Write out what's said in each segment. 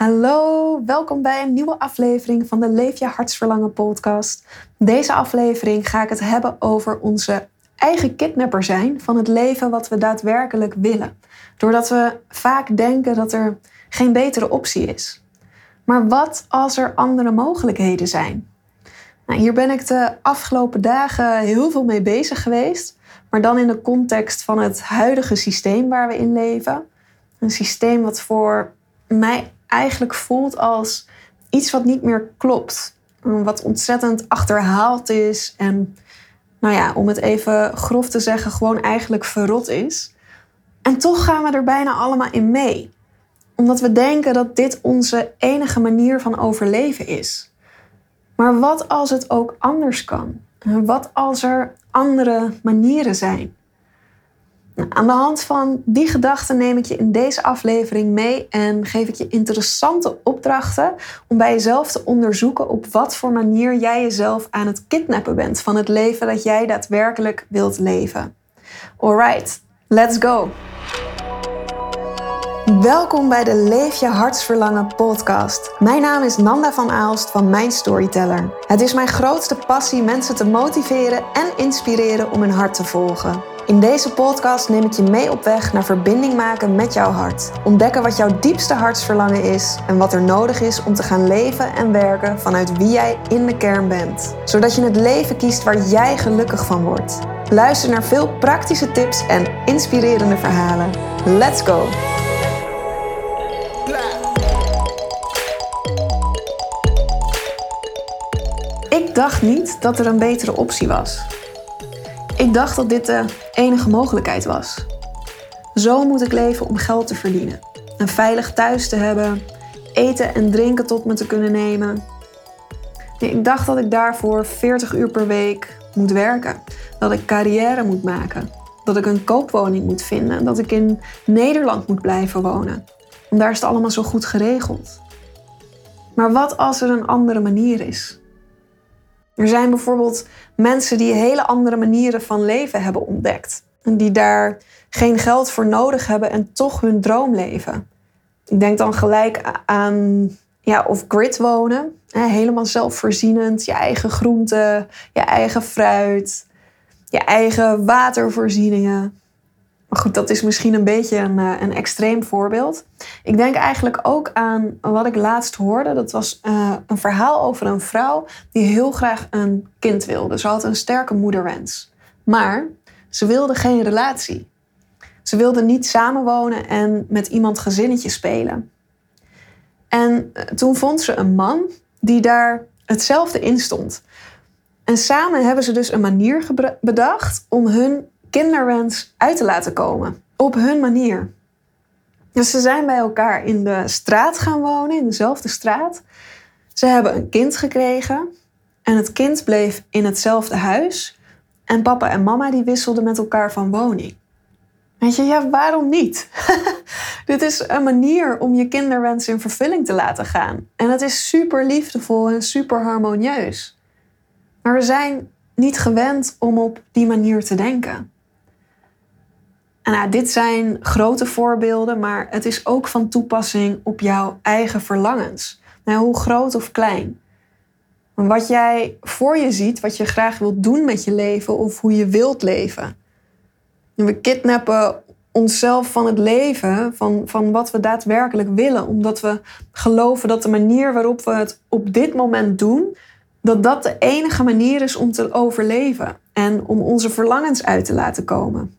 Hallo, welkom bij een nieuwe aflevering van de Leef je hartsverlangen podcast. Deze aflevering ga ik het hebben over onze eigen kidnapper zijn van het leven wat we daadwerkelijk willen. Doordat we vaak denken dat er geen betere optie is. Maar wat als er andere mogelijkheden zijn? Nou, hier ben ik de afgelopen dagen heel veel mee bezig geweest, maar dan in de context van het huidige systeem waar we in leven. Een systeem wat voor mij eigenlijk voelt als iets wat niet meer klopt. Wat ontzettend achterhaald is en, nou ja, om het even grof te zeggen, gewoon eigenlijk verrot is. En toch gaan we er bijna allemaal in mee. Omdat we denken dat dit onze enige manier van overleven is. Maar wat als het ook anders kan? Wat als er andere manieren zijn? Aan de hand van die gedachten neem ik je in deze aflevering mee en geef ik je interessante opdrachten om bij jezelf te onderzoeken op wat voor manier jij jezelf aan het kidnappen bent van het leven dat jij daadwerkelijk wilt leven. Alright, let's go! Welkom bij de Leef je hartsverlangen podcast. Mijn naam is Nanda van Aalst van Mijn Storyteller. Het is mijn grootste passie mensen te motiveren en inspireren om hun hart te volgen. In deze podcast neem ik je mee op weg naar verbinding maken met jouw hart. Ontdekken wat jouw diepste hartsverlangen is en wat er nodig is om te gaan leven en werken vanuit wie jij in de kern bent. Zodat je het leven kiest waar jij gelukkig van wordt. Luister naar veel praktische tips en inspirerende verhalen. Let's go! Ik dacht niet dat er een betere optie was. Ik dacht dat dit de enige mogelijkheid was. Zo moet ik leven om geld te verdienen. Een veilig thuis te hebben, eten en drinken tot me te kunnen nemen. ik dacht dat ik daarvoor 40 uur per week moet werken. Dat ik carrière moet maken. Dat ik een koopwoning moet vinden. Dat ik in Nederland moet blijven wonen. Want daar is het allemaal zo goed geregeld. Maar wat als er een andere manier is? Er zijn bijvoorbeeld mensen die hele andere manieren van leven hebben ontdekt. En die daar geen geld voor nodig hebben en toch hun droom leven. Ik denk dan gelijk aan ja, of grid wonen. Helemaal zelfvoorzienend. Je eigen groenten, je eigen fruit, je eigen watervoorzieningen. Maar goed, dat is misschien een beetje een, eh, een extreem voorbeeld. Ik denk eigenlijk ook aan wat ik laatst hoorde. Dat was uh, een verhaal over een vrouw die heel graag een kind wilde. Ze had een sterke moederwens. Maar ze wilde geen relatie. Ze wilde niet samenwonen en met iemand gezinnetje spelen. En eh, toen vond ze een man die daar hetzelfde in stond. En samen hebben ze dus een manier bedacht om hun kinderwens uit te laten komen. Op hun manier. Dus ze zijn bij elkaar in de straat gaan wonen, in dezelfde straat. Ze hebben een kind gekregen. En het kind bleef in hetzelfde huis. En papa en mama die wisselden met elkaar van woning. Weet je, ja, waarom niet? Dit is een manier om je kinderwens in vervulling te laten gaan. En het is super liefdevol en super harmonieus. Maar we zijn niet gewend om op die manier te denken. Nou, dit zijn grote voorbeelden, maar het is ook van toepassing op jouw eigen verlangens. Nou, hoe groot of klein. Wat jij voor je ziet, wat je graag wilt doen met je leven of hoe je wilt leven. En we kidnappen onszelf van het leven, van, van wat we daadwerkelijk willen, omdat we geloven dat de manier waarop we het op dit moment doen, dat dat de enige manier is om te overleven en om onze verlangens uit te laten komen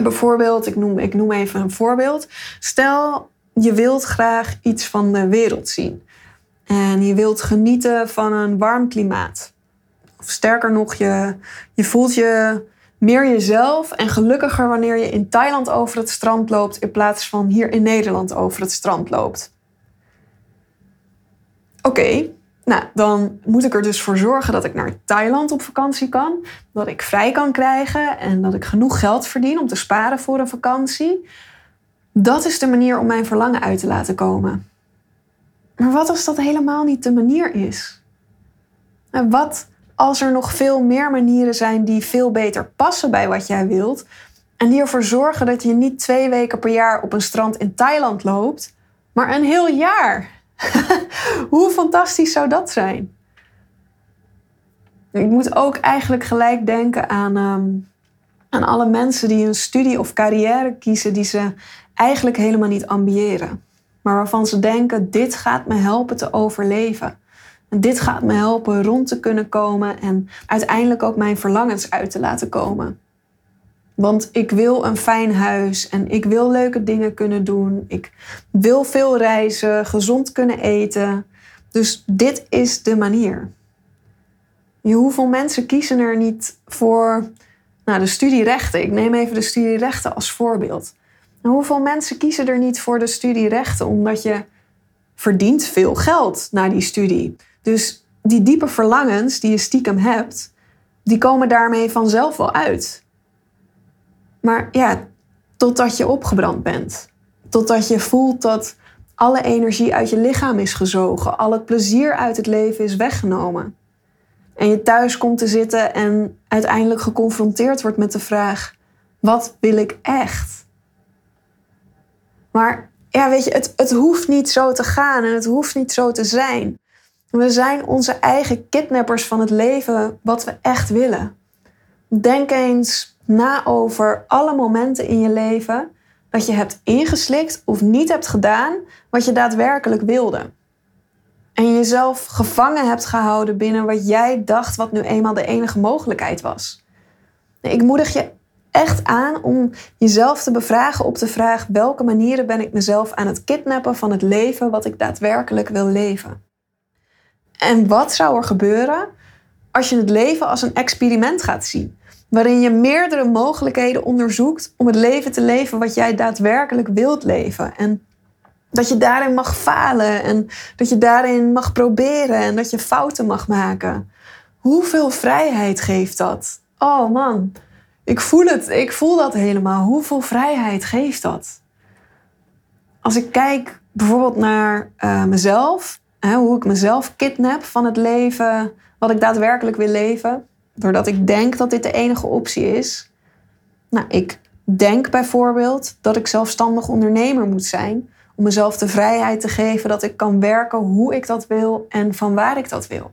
bijvoorbeeld, ik noem, ik noem even een voorbeeld. Stel, je wilt graag iets van de wereld zien. En je wilt genieten van een warm klimaat. Of sterker nog, je, je voelt je meer jezelf en gelukkiger wanneer je in Thailand over het strand loopt in plaats van hier in Nederland over het strand loopt. Oké, nou, dan moet ik er dus voor zorgen dat ik naar Thailand op vakantie kan. Dat ik vrij kan krijgen en dat ik genoeg geld verdien om te sparen voor een vakantie. Dat is de manier om mijn verlangen uit te laten komen. Maar wat als dat helemaal niet de manier is? En wat als er nog veel meer manieren zijn die veel beter passen bij wat jij wilt en die ervoor zorgen dat je niet twee weken per jaar op een strand in Thailand loopt, Maar een heel jaar. Hoe fantastisch zou dat zijn? Ik moet ook eigenlijk gelijk denken aan, ehm, aan alle mensen die een studie of carrière kiezen die ze eigenlijk helemaal niet ambiëren. Maar waarvan ze denken, dit gaat me helpen te overleven. En dit gaat me helpen rond te kunnen komen en uiteindelijk ook mijn verlangens uit te laten komen. Want ik wil een fijn huis en ik wil leuke dingen kunnen doen. Ik wil veel reizen, gezond kunnen eten. Dus dit is de manier. Hoeveel mensen kiezen er niet voor nou, de studierechten? Ik neem even de studierechten als voorbeeld. hoeveel mensen kiezen er niet voor de studierechten omdat je verdient veel geld na die studie? Dus die diepe verlangens die je stiekem hebt, die komen daarmee vanzelf wel uit. Maar ja, totdat je opgebrand bent. Totdat je voelt dat alle energie uit je lichaam is gezogen, al het plezier uit het leven is weggenomen. En je thuis komt te zitten en uiteindelijk geconfronteerd wordt met de vraag: wat wil ik echt? Maar ja, weet je, het, het hoeft niet zo te gaan en het hoeft niet zo te zijn. We zijn onze eigen kidnappers van het leven wat we echt willen. Denk eens na over alle momenten in je leven dat je hebt ingeslikt of niet hebt gedaan wat je daadwerkelijk wilde. En jezelf gevangen hebt gehouden binnen wat jij dacht wat nu eenmaal de enige mogelijkheid was. Ik moedig je echt aan om jezelf te bevragen op de vraag welke manieren ben ik mezelf aan het kidnappen van het leven wat ik daadwerkelijk wil leven. En wat zou er gebeuren als je het leven als een experiment gaat zien? Waarin je meerdere mogelijkheden onderzoekt om het leven te leven wat jij daadwerkelijk wilt leven. En dat je daarin mag falen en dat je daarin mag proberen en dat je fouten mag maken. Hoeveel vrijheid geeft dat? Oh man, ik voel het, ik voel dat helemaal. Hoeveel vrijheid geeft dat? Als ik kijk bijvoorbeeld naar uh, mezelf hoe ik mezelf kidnap van het leven wat ik daadwerkelijk wil leven. Doordat ik denk dat dit de enige optie is. Nou, ik denk bijvoorbeeld dat ik zelfstandig ondernemer moet zijn. Om mezelf de vrijheid te geven dat ik kan werken hoe ik dat wil en van waar ik dat wil.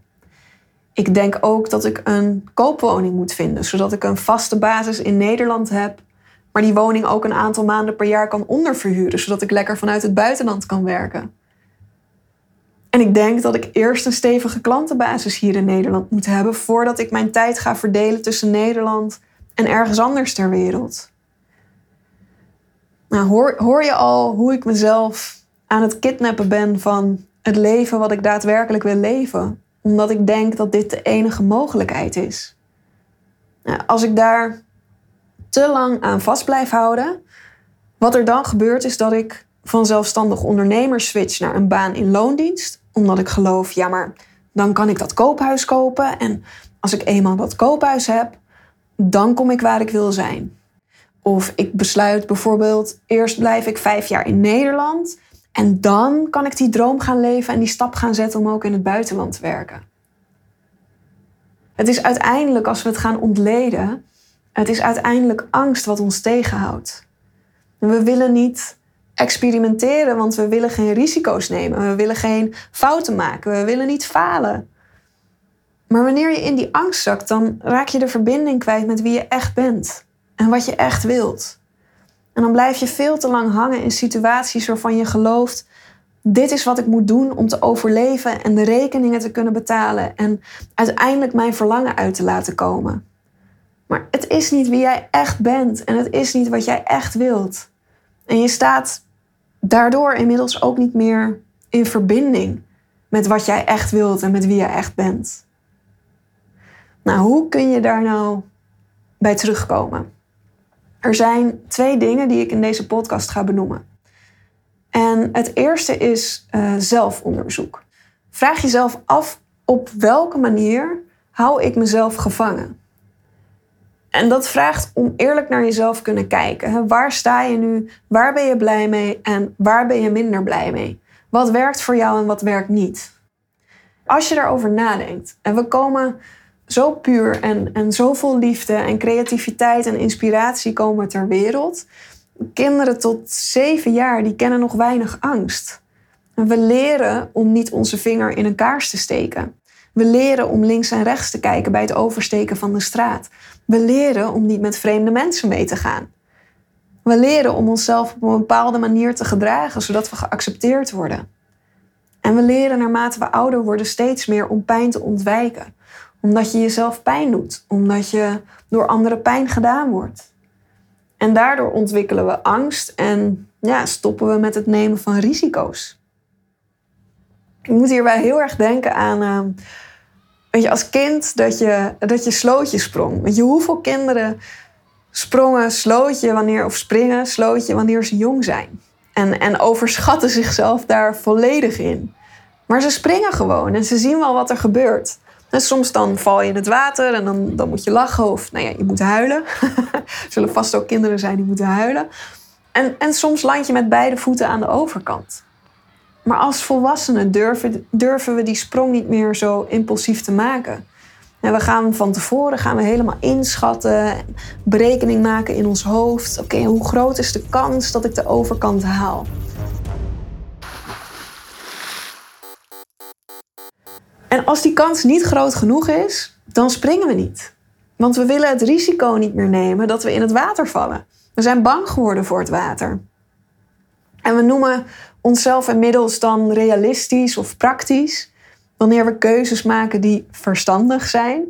Ik denk ook dat ik een koopwoning moet vinden, zodat ik een vaste basis in Nederland heb, maar die woning ook een aantal maanden per jaar kan onderverhuren, zodat ik lekker vanuit het buitenland kan werken. En ik denk dat ik eerst een stevige klantenbasis hier in Nederland moet hebben voordat ik mijn tijd ga verdelen tussen Nederland en ergens anders ter wereld. Nou, hoor, hoor je al hoe ik mezelf aan het kidnappen ben van het leven wat ik daadwerkelijk wil leven? Omdat ik denk dat dit de enige mogelijkheid is. Nou, als ik daar te lang aan vast blijf houden, wat er dan gebeurt is dat ik van zelfstandig ondernemer switch naar een baan in loondienst omdat ik geloof, ja, maar dan kan ik dat koophuis kopen. En als ik eenmaal dat koophuis heb, dan kom ik waar ik wil zijn. Of ik besluit bijvoorbeeld, eerst blijf ik vijf jaar in Nederland. En dan kan ik die droom gaan leven en die stap gaan zetten om ook in het buitenland te werken. Het is uiteindelijk, als we het gaan ontleden, het is uiteindelijk angst wat ons tegenhoudt. we willen niet experimenteren, want we willen geen risico's nemen. We willen geen fouten maken. We willen niet falen. Maar wanneer je in die angst zakt, dan raak je de verbinding kwijt met wie je echt bent en wat je echt wilt. En dan blijf je veel te lang hangen in situaties waarvan je gelooft: dit is wat ik moet doen om te overleven en de rekeningen te kunnen betalen en uiteindelijk mijn verlangen uit te laten komen. Maar het is niet wie jij echt bent en het is niet wat jij echt wilt. En je staat daardoor inmiddels ook niet meer in verbinding met wat jij echt wilt en met wie jij echt bent. Nou, hoe kun je daar nou bij terugkomen? Er zijn twee dingen die ik in deze podcast ga benoemen. En het eerste is uh, zelfonderzoek. Vraag jezelf af op welke manier hou ik mezelf gevangen? En dat vraagt om eerlijk naar jezelf kunnen kijken. Waar sta je nu? Waar ben je blij mee? En waar ben je minder blij mee? Wat werkt voor jou en wat werkt niet? Als je daarover nadenkt en we komen zo puur en, en zo vol liefde en creativiteit en inspiratie komen ter wereld. Kinderen tot zeven jaar die kennen nog weinig angst. We leren om niet onze vinger in een kaars te steken. We leren om links en rechts te kijken bij het oversteken van de straat. We leren om niet met vreemde mensen mee te gaan. We leren om onszelf op een bepaalde manier te gedragen, zodat we geaccepteerd worden. En we leren naarmate we ouder worden steeds meer om pijn te ontwijken. Omdat je jezelf pijn doet, omdat je door anderen pijn gedaan wordt. En daardoor ontwikkelen we angst en ja, stoppen we met het nemen van risico's. Ik moet hierbij heel erg denken aan, uh, weet je, als kind dat je, dat je slootje sprong. Weet je, hoeveel kinderen sprongen slootje wanneer, of springen slootje wanneer ze jong zijn? En, en overschatten zichzelf daar volledig in. Maar ze springen gewoon en ze zien wel wat er gebeurt. En soms dan val je in het water en dan, dan moet je lachen of nou ja, je moet huilen. er zullen vast ook kinderen zijn die moeten huilen. En, en soms land je met beide voeten aan de overkant. Maar als volwassenen durven, durven we die sprong niet meer zo impulsief te maken. En we gaan van tevoren gaan we helemaal inschatten, berekening maken in ons hoofd. Oké, hoe groot is de kans dat ik de overkant haal? En als die kans niet groot genoeg is, dan springen we niet. Want we willen het risico niet meer nemen dat we in het water vallen. We zijn bang geworden voor het water. En we noemen onszelf inmiddels dan realistisch of praktisch wanneer we keuzes maken die verstandig zijn.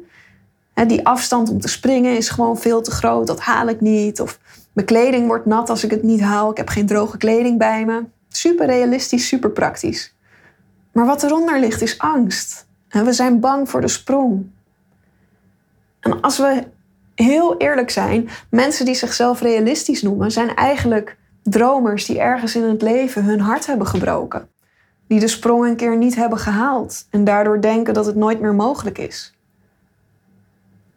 Die afstand om te springen is gewoon veel te groot, dat haal ik niet. Of mijn kleding wordt nat als ik het niet haal, ik heb geen droge kleding bij me. Super realistisch, super praktisch. Maar wat eronder ligt is angst. We zijn bang voor de sprong. En als we heel eerlijk zijn, mensen die zichzelf realistisch noemen, zijn eigenlijk dromers die ergens in het leven hun hart hebben gebroken. Die de sprong een keer niet hebben gehaald en daardoor denken dat het nooit meer mogelijk is.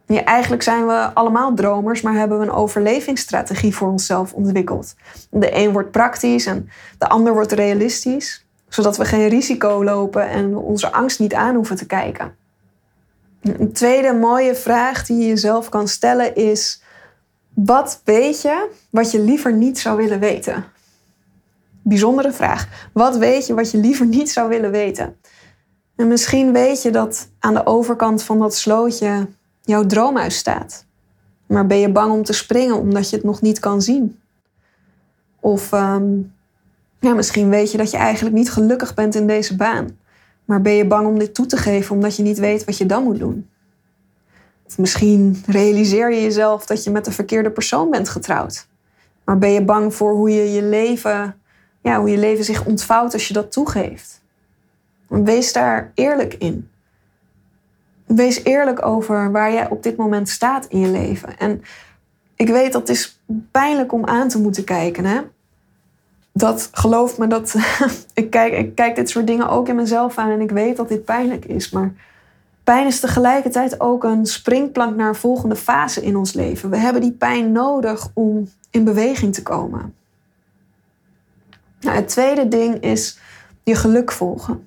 Eigenlijk zijn we allemaal dromers, maar hebben we een overlevingsstrategie voor onszelf ontwikkeld. De een wordt praktisch en de ander wordt realistisch zodat we geen risico lopen en onze angst niet aan hoeven te kijken. Een tweede mooie vraag die je jezelf kan stellen is: wat weet je wat je liever niet zou willen weten? Bijzondere vraag. Wat weet je wat je liever niet zou willen weten? En misschien weet je dat aan de overkant van dat slootje jouw droomhuis staat. Maar ben je bang om te springen omdat je het nog niet kan zien? Of ehm, ja, misschien weet je dat je eigenlijk niet gelukkig bent in deze baan. Maar ben je bang om dit toe te geven omdat je niet weet wat je dan moet doen? Misschien realiseer je jezelf dat je met de verkeerde persoon bent getrouwd. Maar ben je bang voor hoe je je leven, ja, hoe je leven zich ontvouwt als je dat toegeeft? Wees daar eerlijk in. Wees eerlijk over waar jij op dit moment staat in je leven. En ik weet dat het is pijnlijk om aan te moeten kijken. Hè? dat geloof me, dat, ik, kijk, ik kijk dit soort dingen ook in mezelf aan en ik weet dat dit pijnlijk is. Maar pijn is tegelijkertijd ook een springplank naar een volgende fase in ons leven. We hebben die pijn nodig om in beweging te komen. Nou, het tweede ding is je geluk volgen.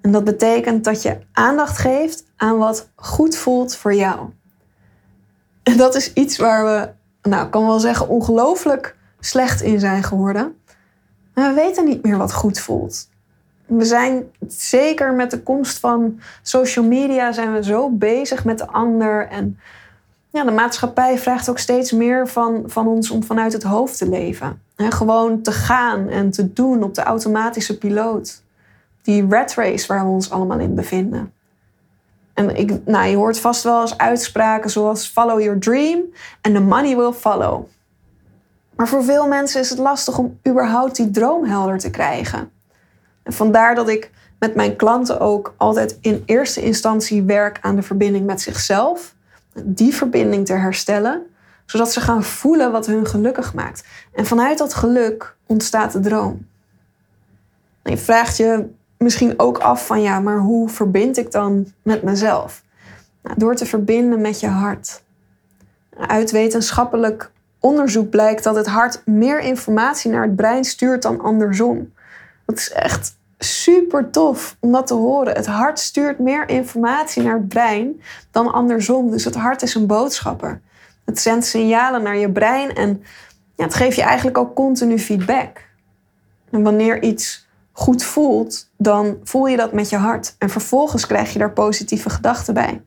En dat betekent dat je aandacht geeft aan wat goed voelt voor jou. En dat is iets waar we, nou, ik kan wel zeggen, ongelooflijk slecht in zijn geworden. we weten niet meer wat goed voelt. We zijn zeker met de komst van social media zijn we zo bezig met de ander. En ja, de maatschappij vraagt ook steeds meer van, van ons om vanuit het hoofd te leven. En gewoon te gaan en te doen op de automatische piloot. Die rat race waar we ons allemaal in bevinden. En ik, nou, je hoort vast wel eens uitspraken zoals follow your dream and the money will follow. Maar voor veel mensen is het lastig om überhaupt die droom helder te krijgen. Vandaar dat ik met mijn klanten ook altijd in eerste instantie werk aan de verbinding met zichzelf. Die verbinding te herstellen, zodat ze gaan voelen wat hun gelukkig maakt. En vanuit dat geluk ontstaat de droom. En je vraagt je misschien ook af van ja, maar hoe verbind ik dan met mezelf? Nou, door te verbinden met je hart. Uit wetenschappelijk onderzoek blijkt dat het hart meer informatie naar het brein stuurt dan andersom. Dat is echt super tof om dat te horen. Het hart stuurt meer informatie naar het brein dan andersom. Dus het hart is een boodschapper. Het zendt signalen naar je brein en ja, het geeft je eigenlijk ook continu feedback. En wanneer iets goed voelt, dan voel je dat met je hart. En vervolgens krijg je daar positieve gedachten bij.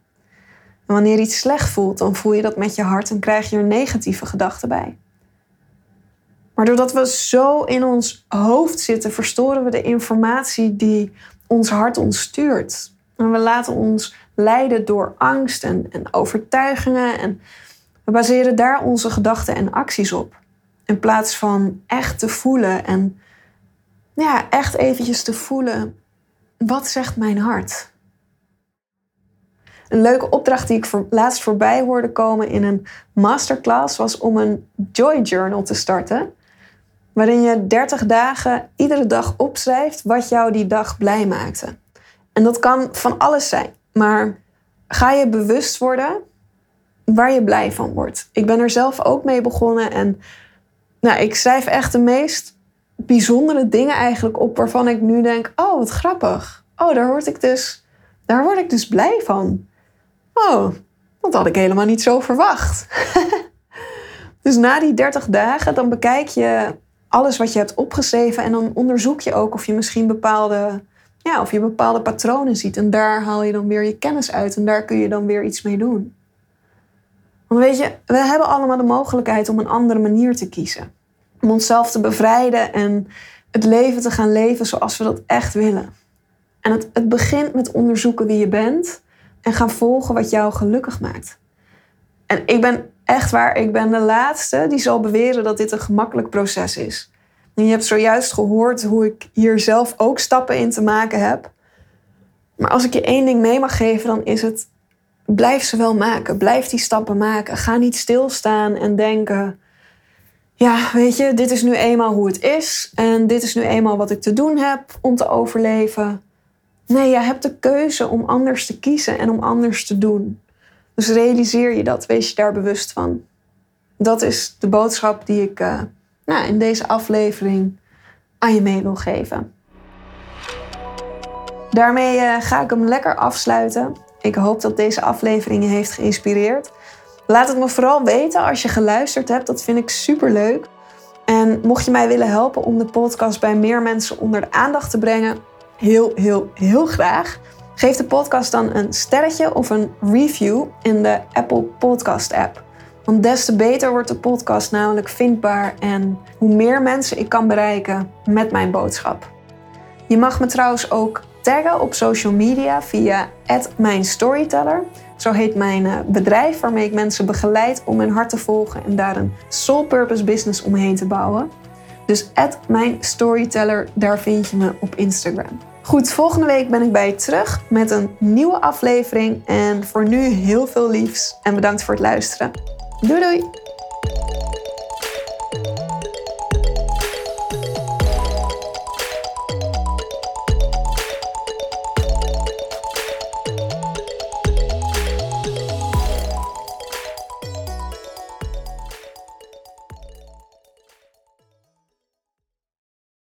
En wanneer iets slecht voelt, dan voel je dat met je hart en krijg je er negatieve gedachten bij. Maar doordat we zo in ons hoofd zitten, verstoren we de informatie die ons hart ons stuurt. En we laten ons leiden door angst en, en overtuigingen. En we baseren daar onze gedachten en acties op. In plaats van echt te voelen en ja, echt eventjes te voelen. Wat zegt mijn hart? Een leuke opdracht die ik laatst voorbij hoorde komen in een masterclass was om een Joy Journal te starten. Waarin je 30 dagen iedere dag opschrijft wat jou die dag blij maakte. En dat kan van alles zijn. Maar ga je bewust worden waar je blij van wordt. Ik ben er zelf ook mee begonnen en nou, ik schrijf echt de meest bijzondere dingen eigenlijk op waarvan ik nu denk: oh, wat grappig. Oh, daar word ik dus, daar word ik dus blij van. Oh, dat had ik helemaal niet zo verwacht. dus na die 30 dagen, dan bekijk je alles wat je hebt opgeschreven en dan onderzoek je ook of je misschien bepaalde, ja, of je bepaalde patronen ziet. En daar haal je dan weer je kennis uit en daar kun je dan weer iets mee doen. Want weet je, we hebben allemaal de mogelijkheid om een andere manier te kiezen. Om onszelf te bevrijden en het leven te gaan leven zoals we dat echt willen. En het, het begint met onderzoeken wie je bent en gaan volgen wat jou gelukkig maakt. En ik ben echt waar, ik ben de laatste die zal beweren dat dit een gemakkelijk proces is. En je hebt zojuist gehoord hoe ik hier zelf ook stappen in te maken heb. Maar als ik je één ding mee mag geven, dan is het blijf ze wel maken. Blijf die stappen maken. Ga niet stilstaan en denken: ja, weet je, dit is nu eenmaal hoe het is en dit is nu eenmaal wat ik te doen heb om te overleven. Nee, je hebt de keuze om anders te kiezen en om anders te doen. Dus realiseer je dat, wees je daar bewust van. Dat is de boodschap die ik uh, nou, in deze aflevering aan je mee wil geven. Daarmee uh, ga ik hem lekker afsluiten. Ik hoop dat deze aflevering je heeft geïnspireerd. Laat het me vooral weten als je geluisterd hebt. Dat vind ik super leuk. En mocht je mij willen helpen om de podcast bij meer mensen onder de aandacht te brengen, heel, heel, heel graag. Geef de podcast dan een sterretje of een review in de Apple Podcast app. Want des te beter wordt de podcast namelijk vindbaar en hoe meer mensen ik kan bereiken met mijn boodschap. Je mag me trouwens ook taggen op social media via @mijnstoryteller. Zo heet mijn eh, bedrijf waarmee ik mensen begeleid om hun hart te volgen en daar een soul purpose business omheen te bouwen. Dus @mijnstoryteller, daar vind je me op Instagram. Goed, volgende week ben ik bij je terug met een nieuwe aflevering. En voor nu heel veel liefs en bedankt voor het luisteren. Doei doei!